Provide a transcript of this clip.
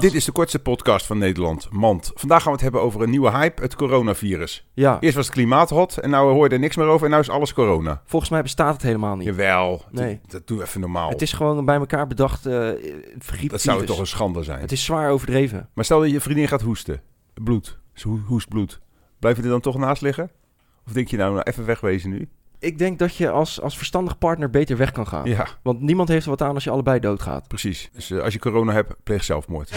Dit is de kortste podcast van Nederland, Mand. Vandaag gaan we het hebben over een nieuwe hype, het coronavirus. Ja, Eerst was het klimaat hot en nou hoor je er niks meer over en nou is alles corona. volgens mij bestaat het helemaal niet. Jawel, Nee. dat, dat doe even normaal. Het is gewoon een bij elkaar bedacht uh, dat zou toch een schande zijn. Het is zwaar overdreven. Maar stel dat je vriendin gaat hoesten, bloed, ze ho- hoest bloed. Blijf je er dan toch naast liggen? Of denk je nou, nou even wegwezen nu? Ik denk dat je als, als verstandig partner beter weg kan gaan. Ja, Want niemand heeft er wat aan als je allebei doodgaat. precies. Dus eh, als je corona hebt, pleeg zelfmoord.